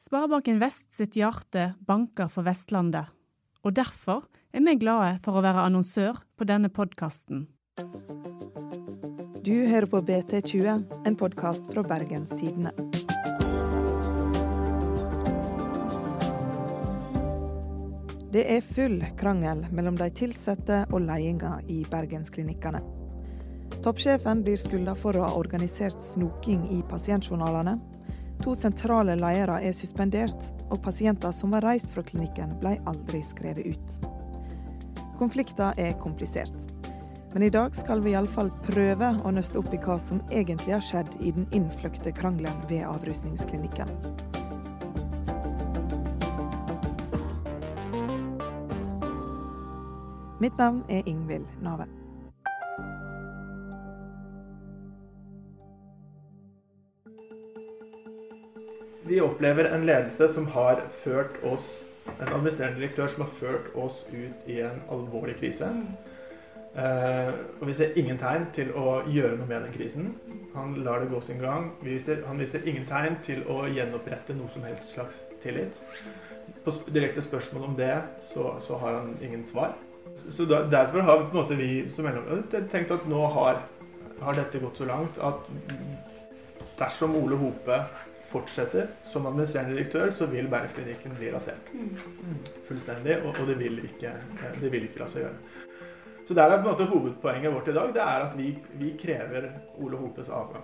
Sparebanken Vest sitt hjerte banker for Vestlandet, og derfor er vi glade for å være annonsør på denne podkasten. Du hører på BT20, en podkast fra Bergenstidene. Det er full krangel mellom de ansatte og ledelsen i bergensklinikkene. Toppsjefen blir skylda for å ha organisert snoking i pasientjournalene. To sentrale ledere er suspendert, og pasienter som var reist fra klinikken, ble aldri skrevet ut. Konflikten er komplisert. Men i dag skal vi iallfall prøve å nøste opp i hva som egentlig har skjedd i den innfløkte krangelen ved avrusningsklinikken. Mitt navn er Ingvild Nave. Vi opplever en ledelse som har ført oss En administrerende direktør som har ført oss ut i en alvorlig krise. Eh, og vi ser ingen tegn til å gjøre noe med den krisen. Han lar det gå sin gang. Viser, han viser ingen tegn til å gjenopprette noe som helst slags tillit. På direkte spørsmål om det, så, så har han ingen svar. Så da, Derfor har på en måte vi som mellomleder tenkt at nå har, har dette gått så langt at dersom Ole Hope fortsetter som administrerende direktør, så vil Bergensklinikken bli rasert. Fullstendig. Og, og det, vil ikke, det vil ikke la seg gjøre. Så det er på en måte hovedpoenget vårt i dag. Det er at vi, vi krever Ole Hopes avgang.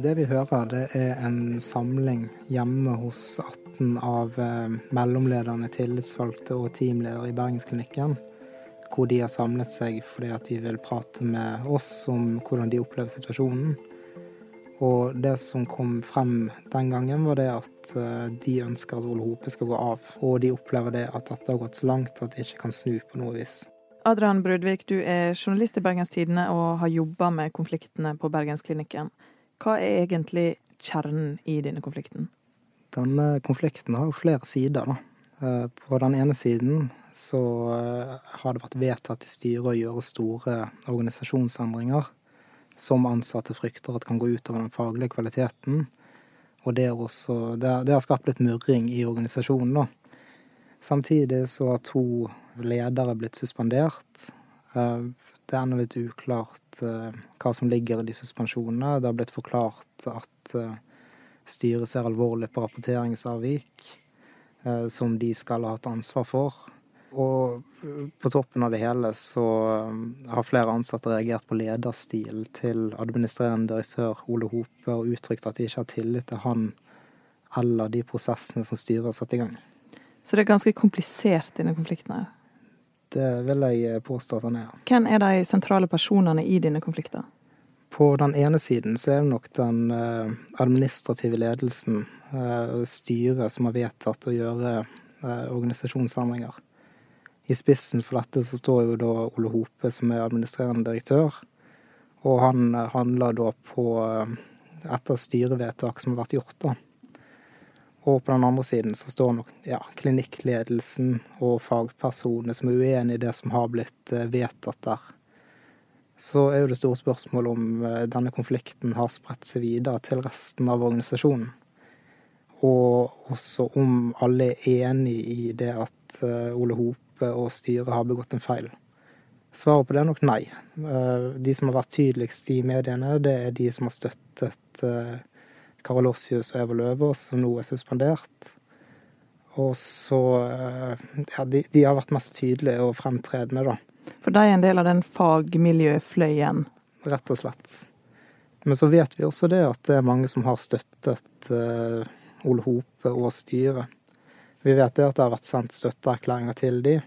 Det vi hører, det er en samling hjemme hos 18 av eh, mellomlederne, tillitsvalgte og teamledere i Bergensklinikken. Hvor de har samlet seg fordi at de vil prate med oss om hvordan de opplever situasjonen. Og det som kom frem den gangen, var det at eh, de ønsker at Ole Hope skal gå av. Og de opplever det at dette har gått så langt at de ikke kan snu på noe vis. Adrian Brudvik, du er journalist i Bergens Tidende og har jobba med konfliktene på Bergensklinikken. Hva er egentlig kjernen i denne konflikten? Denne konflikten har jo flere sider. Da. Eh, på den ene siden så eh, har det vært vedtatt i styret å gjøre store organisasjonsendringer som ansatte frykter at kan gå utover den faglige kvaliteten. Og det, også, det, det har skapt litt murring i organisasjonen, da. Samtidig så har to ledere blitt suspendert. Eh, det er ennå litt uklart eh, hva som ligger i de suspensjonene. Det har blitt forklart at eh, styret ser alvorlig på rapporteringsavvik, som de skal ha hatt ansvar for. Og på toppen av det hele så um, har flere ansatte reagert på lederstil til administrerende direktør Ole Hope og uttrykt at de ikke har tillit til han eller de prosessene som styret har satt i gang. Så det er ganske komplisert, denne konflikten her? Det vil jeg påstå at han er. Hvem er de sentrale personene i denne konflikten? På den ene siden så er det nok den administrative ledelsen, styret, som har vedtatt å gjøre organisasjonsendringer. I spissen for dette så står jo da Ole Hope, som er administrerende direktør. Og han eh, handler da på eh, etter styrevedtak som har vært gjort, da. Og på den andre siden så står nok ja, klinikkledelsen og fagpersonene som er uenig i det som har blitt eh, vedtatt der. Så er jo det store spørsmålet om denne konflikten har spredt seg videre til resten av organisasjonen. Og også om alle er enig i det at Ole Hope Hope og styret har begått en feil? Svaret på det er nok nei. Eh, de som har vært tydeligst i mediene, det er de som har støttet Karolosius Karolossius og Eva Løvaas, som nå er suspendert. Og så eh, Ja, de, de, har vært mest tydelige og fremtredende, da. For de er en del av den fagmiljøfløyen? Rett og slett. Men så vet vi også det at det er mange som har støttet Ole Hope og styret. Vi vet det at det har vært sendt støtteerklæringer til de,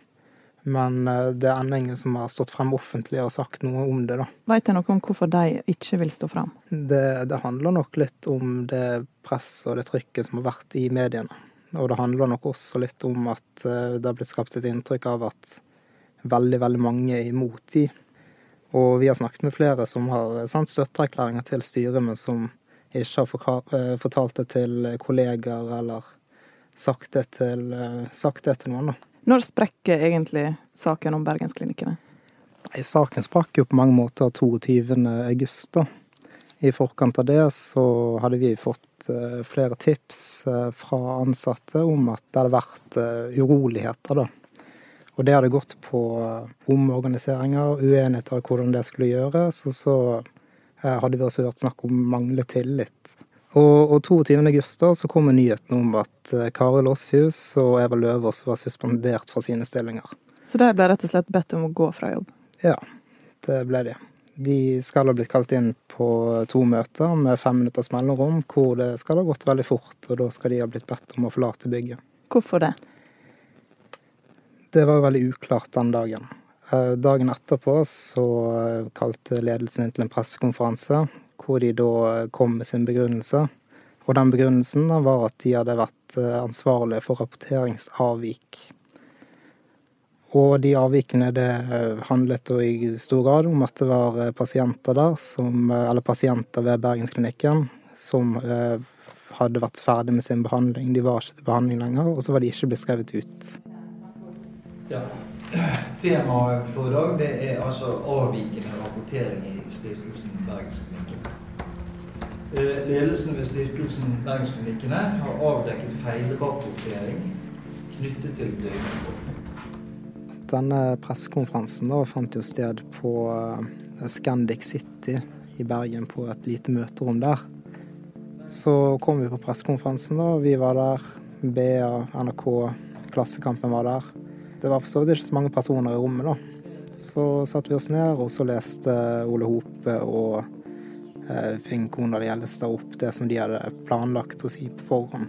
men eh, det er ennå ingen som har stått frem offentlig og sagt noe om det, da. Veit jeg noe om hvorfor de ikke vil stå frem? Det, det handler nok litt om det presset og det trykket som har vært i mediene. Og det handler nok også litt om at eh, det har blitt skapt et inntrykk av at veldig, veldig mange er imot de. Og vi har snakket med flere som har sendt støtteerklæringer til styret, men som ikke har eh, fortalt det til kolleger eller sagt det til, sagt det til noen, da. Når sprekker egentlig saken om Bergensklinikkene? Saken sprakk jo på mange måter 22. august. I forkant av det så hadde vi fått fått flere tips fra ansatte om at det hadde vært uroligheter, da. Og det hadde gått på omorganiseringer, uenigheter om hvordan det skulle gjøres. Og så hadde vi også hørt snakk om manglende tillit. Og, og 22. august da, så kom nyheten om at Kari Lossius og Eva Løvaas var suspendert fra sine stillinger. Så de ble rett og slett bedt om å gå fra jobb? Ja, det ble de. De skal ha blitt kalt inn på to møter med fem minutters mellomrom, hvor det skal ha gått veldig fort, og da skal de ha blitt bedt om å forlate bygget. Hvorfor det? Det var veldig uklart den dagen. Eh, dagen etterpå så eh, kalte ledelsen inn til en pressekonferanse, hvor de da kom med sin begrunnelse. Og den begrunnelsen var at de hadde vært eh, ansvarlige for rapporteringsavvik og de avvikene det eh, handlet i stor grad om at det var eh, pasienter der, som, eller pasienter ved Bergensklinikken, som hadde vært ferdig med sin behandling. De var ikke til behandling lenger, og så var de ikke blitt skrevet ut. Ja. Temaet for i dag det er altså avvikende rapportering i stiftelsen Bergensklinikken. Ledelsen ved stiftelsen Bergensklinikkene har avdekket feilrapportering knyttet til døgnopphold. Denne pressekonferansen fant jo sted på eh, Scandic City i Bergen, på et lite møterom der. Så kom vi på pressekonferansen, da. Vi var der. BA, NRK, Klassekampen var der. Det var for så vidt ikke så mange personer i rommet, da. Så satte vi oss ned, og så leste Ole Hope og eh, Finn Konrad Gjellestad opp det som de hadde planlagt å si på forhånd.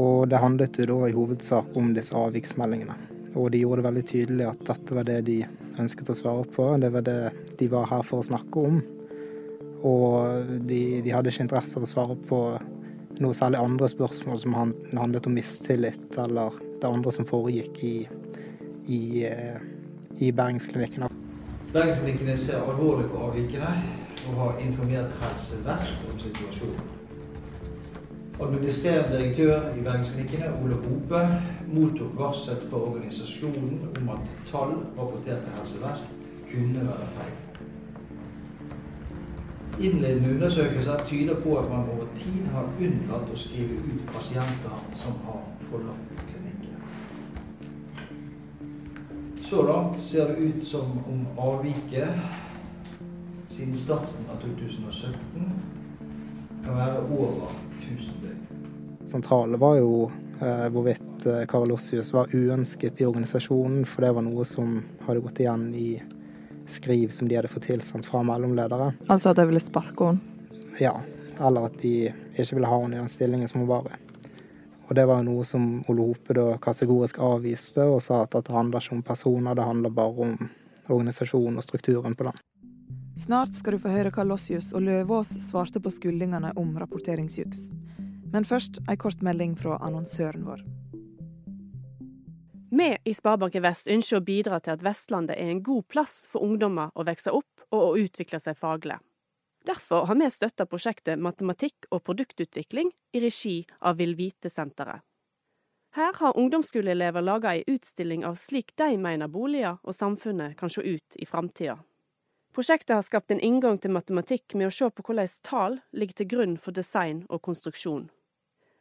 Og det handlet jo da i hovedsak om disse avviksmeldingene. Og de gjorde det veldig tydelig at dette var det de ønsket å svare på. Det var det de var her for å snakke om. Og de, de hadde ikke interesse av å svare på noe særlig andre spørsmål som handlet om mistillit, eller det andre som foregikk i, i, eh, i Bergensklinikken. Bergensklinikkene ser alvorlig på avvikene og har informert Helse Vest om situasjonen. Administrerende direktør i Bergensklinikkene, Ole Hope, mottok varsel fra organisasjonen om at tall rapportert til Helse Vest kunne være feil. Innledende undersøkelser tyder på at man over tid har unnlatt å skrive ut pasienter som har forlatt klinikken. Så langt ser det ut som om avviket siden starten av 2017 kan være over 1000 døgn. Sentrale var jo eh, hvorvidt Karl Ossius var uønsket i organisasjonen, for det var noe som hadde gått igjen i skriv som de hadde fått tilsendt fra mellomledere. Altså at de ville sparke henne? Ja, eller at de ikke ville ha henne i den stillingen som hun var i. Og det var noe som Ole Hope da kategorisk avviste, og sa at det handler ikke om personer, det handler bare om organisasjonen og strukturen på den. Snart skal du få høre hva Lossius og Løvaas svarte på skuldingene om rapporteringsjuks. Men først ei kort melding fra annonsøren vår. Vi i Sparebanken Vest ønsker å bidra til at Vestlandet er en god plass for ungdommer å vokse opp og å utvikle seg faglig. Derfor har vi støtta prosjektet Matematikk og produktutvikling i regi av Vil Vite-senteret. Her har ungdomsskoleelever laga ei utstilling av slik de mener boliger og samfunnet kan se ut i framtida. Prosjektet har skapt en inngang til matematikk med å se på hvordan tall ligger til grunn for design og konstruksjon.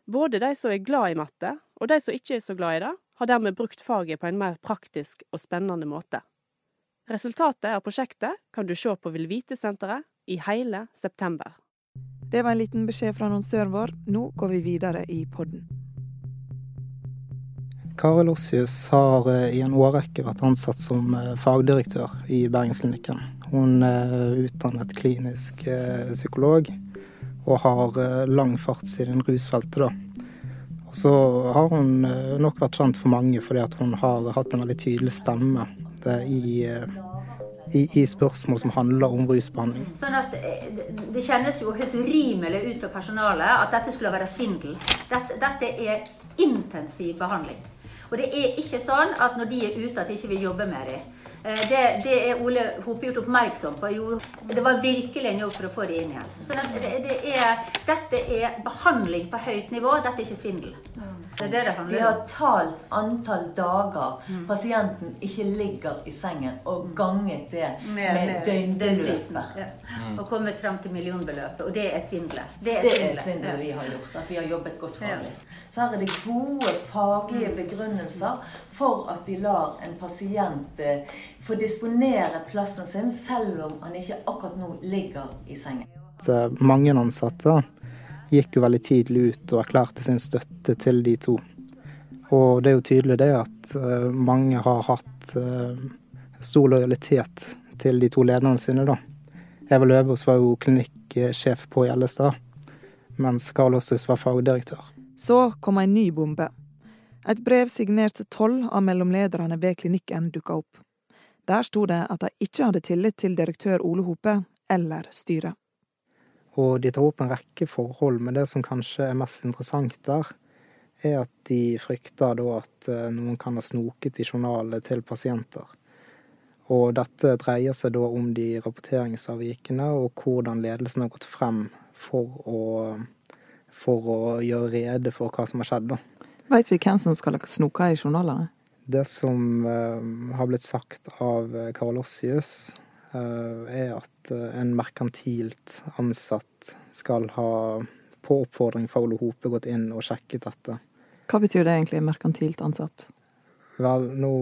Både de som er glad i matte, og de som ikke er så glad i det, har dermed brukt faget på en mer praktisk og spennende måte. Resultatet av prosjektet kan du se på Vil Vite-senteret i hele september. Det var en liten beskjed fra annonsøren vår. Nå går vi videre i podden. Kari Lossius har eh, i en årrekke vært ansatt som eh, fagdirektør i Bergensklinikken. Hun er utdannet klinisk eh, psykolog og har eh, lang farts i den rusfeltet, da. Og så har hun eh, nok vært kjent for mange fordi at hun har hatt en veldig tydelig stemme i, eh, i, i, spørsmål som handler om rusbehandling. Sånn at Det kjennes jo helt urimelig ut for personalet at dette skulle være svindel. Dette, dette er intensiv behandling. Og det er ikke sånn at når de er ute, at de ikke vil jobbe med dem. Eh, det, det, er Ole Hope gjort oppmerksom på. Jo, det var virkelig en jobb for å få det inn igjen. Så det, det er, dette er behandling på høyt nivå, dette er ikke svindel. Det er det det handler De har talt antall dager mm. pasienten ikke ligger i sengen, og ganget det med, med døgnbeløpet. Ja. Og kommet fram til millionbeløpet. Og det er svindel. Det er svindel, svindel vi har gjort. At vi har jobbet godt faglig. Så her er det gode faglige begrunnelser for at vi lar en pasient eh, få disponere plassen sin, selv om han ikke akkurat nå ligger i sengen. Mange ansatte gikk jo veldig tidlig ut og erklærte sin støtte til de to. Og det er jo tydelig det at uh, mange har hatt uh, stor lojalitet til de to lederne sine, da. Eva Løvaas var jo klinikksjef på Gjellestad, mens Karl Åsthus var fagdirektør. Så kom en ny bombe. Et brev signert tolv av mellomlederne ved klinikken dukka opp. Der sto det at de ikke hadde tillit til direktør Ole Hope eller styret. Og de tar opp en rekke forhold, men det som kanskje er mest interessant der, er at de frykter da at eh, noen kan ha snoket i journalene til pasienter. Og dette dreier seg da om de rapporteringsavvikene og hvordan ledelsen har gått frem for å, for å gjøre rede for hva som har skjedd. da. Veit vi hvem som skal ha snoka i journalene? Det som uh, har blitt sagt av Karl Ossius, Eh, er at eh, en merkantilt ansatt skal ha, på oppfordring fra Ole Hope, gått inn og sjekket dette. Hva betyr det egentlig, merkantilt ansatt? Vel, nå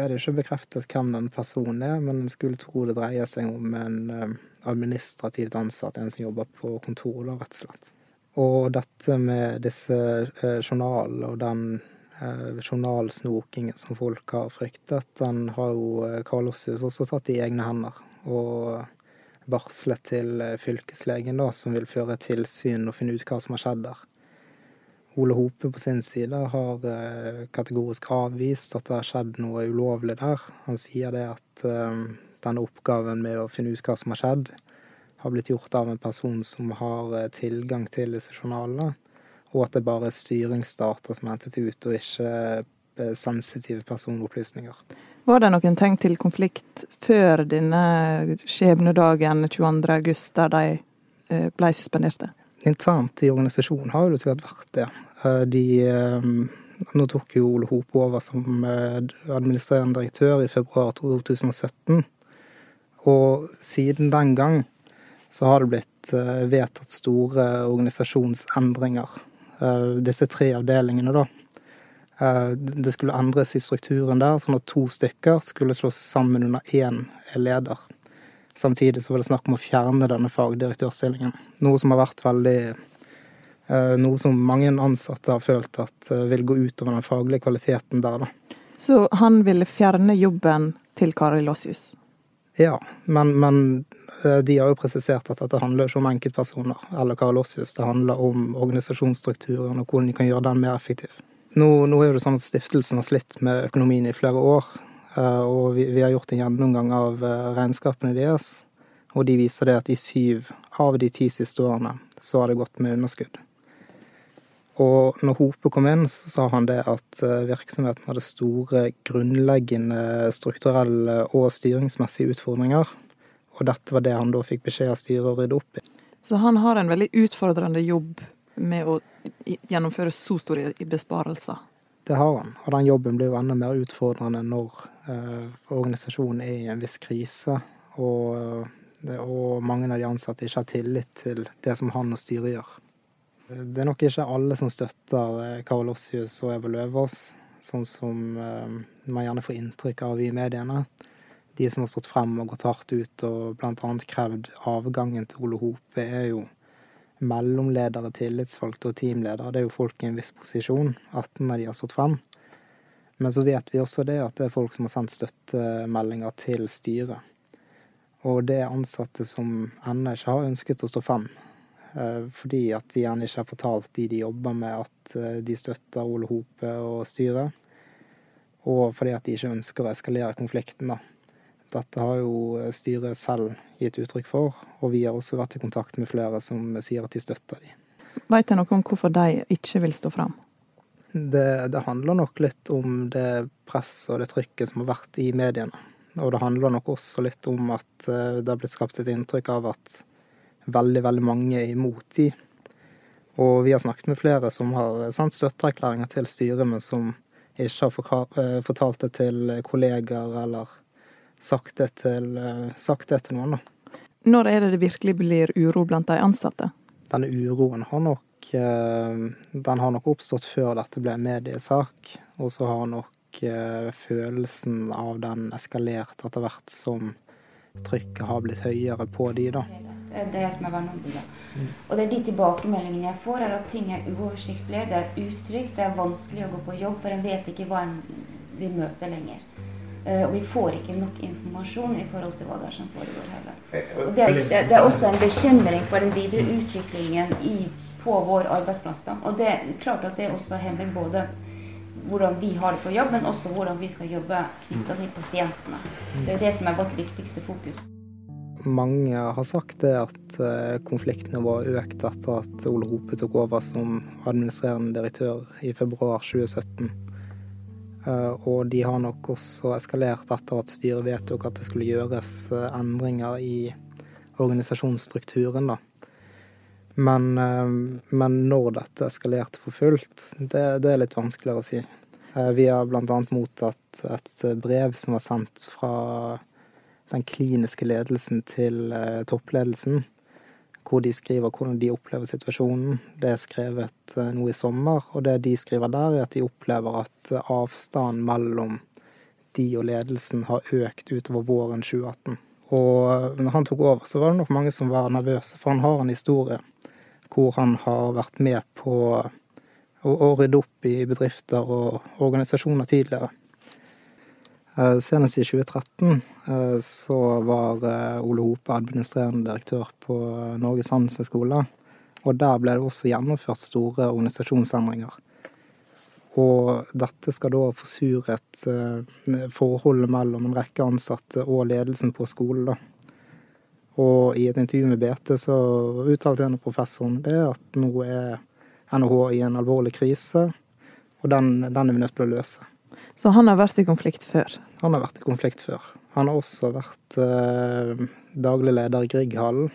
er det ikke bekreftet hvem den personen er, men en skulle tro det dreier seg om en eh, administrativt ansatt, en som jobber på kontor, da, rett og slett. Og dette med disse journalene og den journalsnokingen som folk har fryktet, den har jo Karl Ossius også tatt i egne hender og varslet til eh, fylkeslegen, da, som vil føre tilsyn og finne ut hva som har skjedd der. Ole Hope på sin side har eh, kategorisk avvist at det har skjedd noe ulovlig der. Han sier det at eh, denne oppgaven med å finne ut hva som har skjedd, har blitt gjort av en person som har tilgang til disse journalene, og at det bare er styringsdata som er hentet ut, og ikke sensitive personopplysninger. Var det noen tegn til konflikt før denne skjebnedagen 22.8, der de eh, ble suspenderte? Internt i organisasjonen har det sikkert vært det. Eh, de, eh, nå tok jo Ole Hope over som administrerende direktør i februar 2017. Og siden den gang så har det blitt vedtatt store organisasjonsendringer. Disse tre avdelingene, da det skulle endres i strukturen der, sånn at to stykker skulle slås sammen under én leder. Samtidig så var det snakk om å fjerne denne fagdirektørstillingen. Noe som har vært veldig eh, Noe som mange ansatte har følt at eh, vil gå utover den faglige kvaliteten der, da. Så han ville fjerne jobben til Kari Lossius? Ja, men, men de har jo presisert at dette handler ikke om enkeltpersoner eller Kari Lossius. Det handler om organisasjonsstrukturen og hvordan de kan gjøre den mer effektiv. Nå, nå, er det sånn at stiftelsen har slitt med økonomien i flere år. Eh, og vi, vi har gjort en gjennomgang av eh, regnskapene deres. Og de viser det at i syv av de ti siste årene så har det gått med underskudd. Og når Hope kom inn, så sa han det at eh, virksomheten hadde store grunnleggende strukturelle og styringsmessige utfordringer. Og dette var det han da fikk beskjed av styret å rydde opp i. Så han har en veldig utfordrende jobb med å gjennomføre så store besparelser. Det har han, og den jobben blir jo enda mer utfordrende når eh, organisasjonen er i en viss krise, og, det, og, mange av de ansatte ikke har tillit til det som han og styret gjør. Det er nok ikke alle som støtter eh, Karl Ossius og Eva Løvaas, sånn som eh, man gjerne får inntrykk av i mediene. De som har stått frem og gått hardt ut og bl.a. krevd avgangen til Ole Hope, er jo mellomledere, tillitsvalgte og teamledere. Det er jo folk i en viss posisjon. 18 av de har stått frem. Men så vet vi også det at det er folk som har sendt støttemeldinger til styret. Og det er ansatte som ennå ikke har ønsket å stå frem. Eh, fordi at de gjerne ikke har fortalt de de jobber med, at eh, de støtter Ole Hope og styret. Og fordi at de ikke ønsker å eskalere konflikten, da. Dette har jo styret selv gitt uttrykk for, og vi har også vært i kontakt med flere som sier at de støtter de. Veit jeg noe om hvorfor de ikke vil stå fram? Det, det, handler nok litt om det presset og det trykket som har vært i mediene. Og det handler nok også litt om at det har blitt skapt et inntrykk av at veldig, veldig mange er imot de. Og vi har snakket med flere som har sendt støtteerklæringer til styret, men som ikke har fortalt det til kolleger eller sagt det til, sagt det til noen. da. Når er det det virkelig blir uro blant de ansatte? Denne uroen har nok, den har nok oppstått før dette ble en mediesak. Og så har nok følelsen av den eskalert etter hvert som trykket har blitt høyere på de, da. Det er jeg som er verneombudet. Og det er de tilbakemeldingene jeg får, er at ting er uoversiktlige, det er utrygt, det er vanskelig å gå på jobb, for en vet ikke hva en vil møte lenger. Uh, og vi får ikke nok informasjon i forhold til hva det er som foregår heller. Og det, er, det, det er også en bekymring for den videre utviklingen i, på vår arbeidsplass. Da. Og det er klart at det også hemmer både hvordan vi har det på jobb, men også hvordan vi skal jobbe knytta til pasientene. Det er det som er vårt viktigste fokus. Mange har sagt det at konfliktnivået var økt etter at Ole Hope tok over som administrerende direktør i februar 2017. Og de har nok også eskalert etter at styret vedtok at det skulle gjøres endringer i organisasjonsstrukturen, da. Men, men når dette eskalerte for fullt, det, det, er litt vanskeligere å si. Vi har annet mottatt et brev som var sendt fra den kliniske ledelsen til toppledelsen, hvor de skriver hvordan de opplever situasjonen. Det er skrevet nå i sommer, og det de skriver der, er at de opplever at avstanden mellom de og ledelsen har økt utover våren 2018. Og når han tok over, så var det nok mange som var nervøse, for han har en historie hvor han har vært med på å, å rydde opp i bedrifter og organisasjoner tidligere. Senest i 2013 så var Ole Hope administrerende direktør på Norges handelshøyskole. Og der ble det også gjennomført store organisasjonsendringer. Og dette skal da forsuret forholdet mellom en rekke ansatte og ledelsen på skolen. Og i et intervju med BT så uttalte en av professorene det at nå er NHH i en alvorlig krise, og den, den er vi nødt til å løse. Så han har vært i konflikt før? Han har vært i konflikt før. Han har også vært eh, daglig leder i Grieghallen,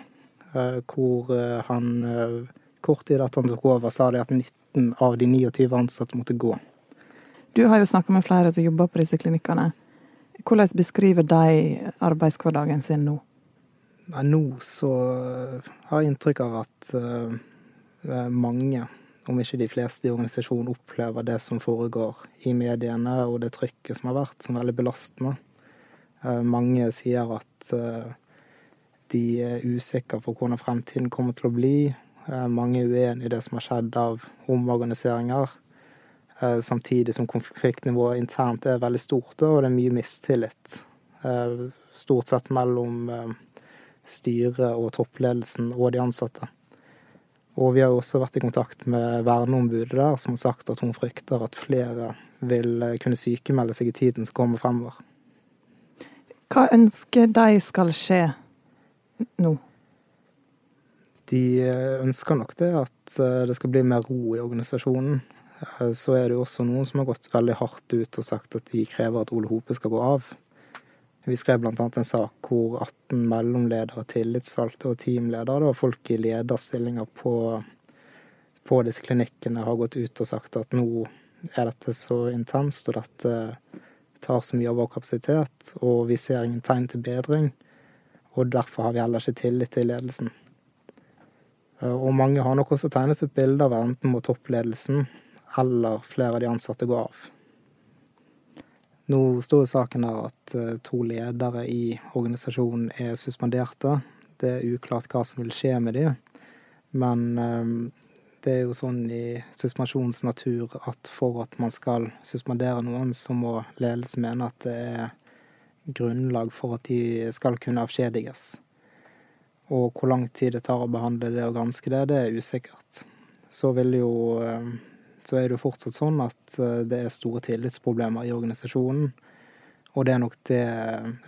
eh, hvor eh, han kort tid etter han tok over, sa de at 19 av de 29 ansatte måtte gå. Du har jo snakka med flere som jobber på disse klinikkene. Hvordan beskriver de arbeidshverdagen sin nå? Nei, nå så har jeg inntrykk av at uh, mange, om ikke de fleste i organisasjonen, opplever det som foregår i mediene og det trykket som har vært, som veldig belastende. Uh, mange sier at uh, de er usikre på hvordan fremtiden kommer til å bli. mange er uenig i det som har skjedd av omorganiseringer. samtidig som konfliktnivået internt er veldig stort, og det er mye mistillit. stort sett mellom styret og toppledelsen og de ansatte. Og vi har også vært i kontakt med verneombudet der, som har sagt at hun frykter at flere vil kunne sykemelde seg i tiden som kommer fremover. Hva ønsker de skal skje nå? De ønsker nok det at det skal bli mer ro i organisasjonen. Så er det jo også noen som har gått veldig hardt ut og sagt at de krever at Ole Hope skal gå av. Vi skrev annet en sak hvor 18 mellomledere, tillitsvalgte og teamledere, og folk i lederstillinger på, på disse klinikkene, har gått ut og sagt at nå er dette så intenst, og dette tar så mye av vår kapasitet, og vi ser ingen tegn til bedring. Og derfor har vi heller ikke tillit til ledelsen. Og mange har nok også tegnet et bilde av enten mot toppledelsen eller flere av de ansatte går av. Nå står saken der at to ledere i organisasjonen er suspenderte. Det er uklart hva som vil skje med dem. Men det er jo sånn i suspensjonens natur at for at man skal suspendere noen, så må ledelsen mene at det er grunnlag for at de skal kunne avskjediges. Og hvor lang tid det tar å behandle det og granske det, det er usikkert. Så jo så er det jo fortsatt sånn at det er store tillitsproblemer i organisasjonen. Og det er nok det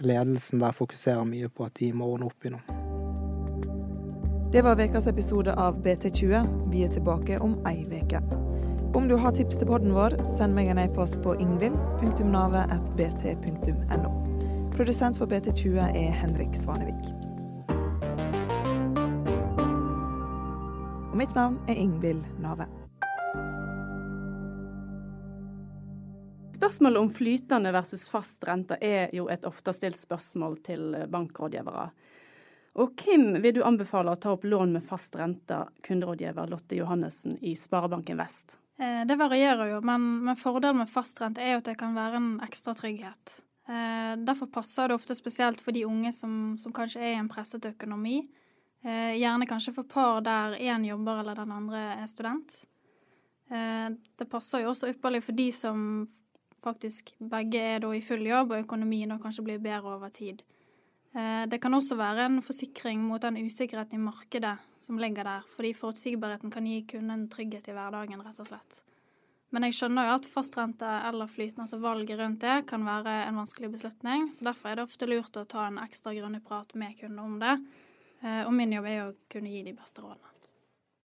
ledelsen der fokuserer mye på at de må ordne opp i nå. Det var ukas episode av BT20. Vi er tilbake om ei uke. Om du har tips til podden vår, send meg en e-post på ingvild.navet.bt.no. Produsent for BT20 er Henrik Svanevik. Og mitt navn er Ingvild Nave. Spørsmålet om flytende versus fast rente er jo et ofte stilt spørsmål til bankrådgivere. Og hvem vil du anbefale å ta opp lån med fast rente, kunderådgiver Lotte Johannessen i Sparebanken Vest? Eh, det varierer jo, men, med fordelen med fast rente er jo at det kan være en ekstra trygghet. Eh, derfor passer det ofte spesielt for de unge som, som kanskje er i en presset økonomi. Eh, gjerne kanskje for par der én jobber eller den andre er student. Det passer jo også ypperlig for de som faktisk begge er i full jobb, og økonomien da kanskje blir bedre over tid. Eh, det kan også være en forsikring mot den usikkerheten i markedet som ligger der, fordi forutsigbarheten kan gi kunden trygghet i hverdagen, rett og slett. Men jeg skjønner jo at fastrente eller flytende, altså valget rundt det, kan være en vanskelig beslutning. Så derfor er det ofte lurt å ta en ekstra grundig prat med kunden om det. Eh, og min jobb er jo å kunne gi de beste rådene.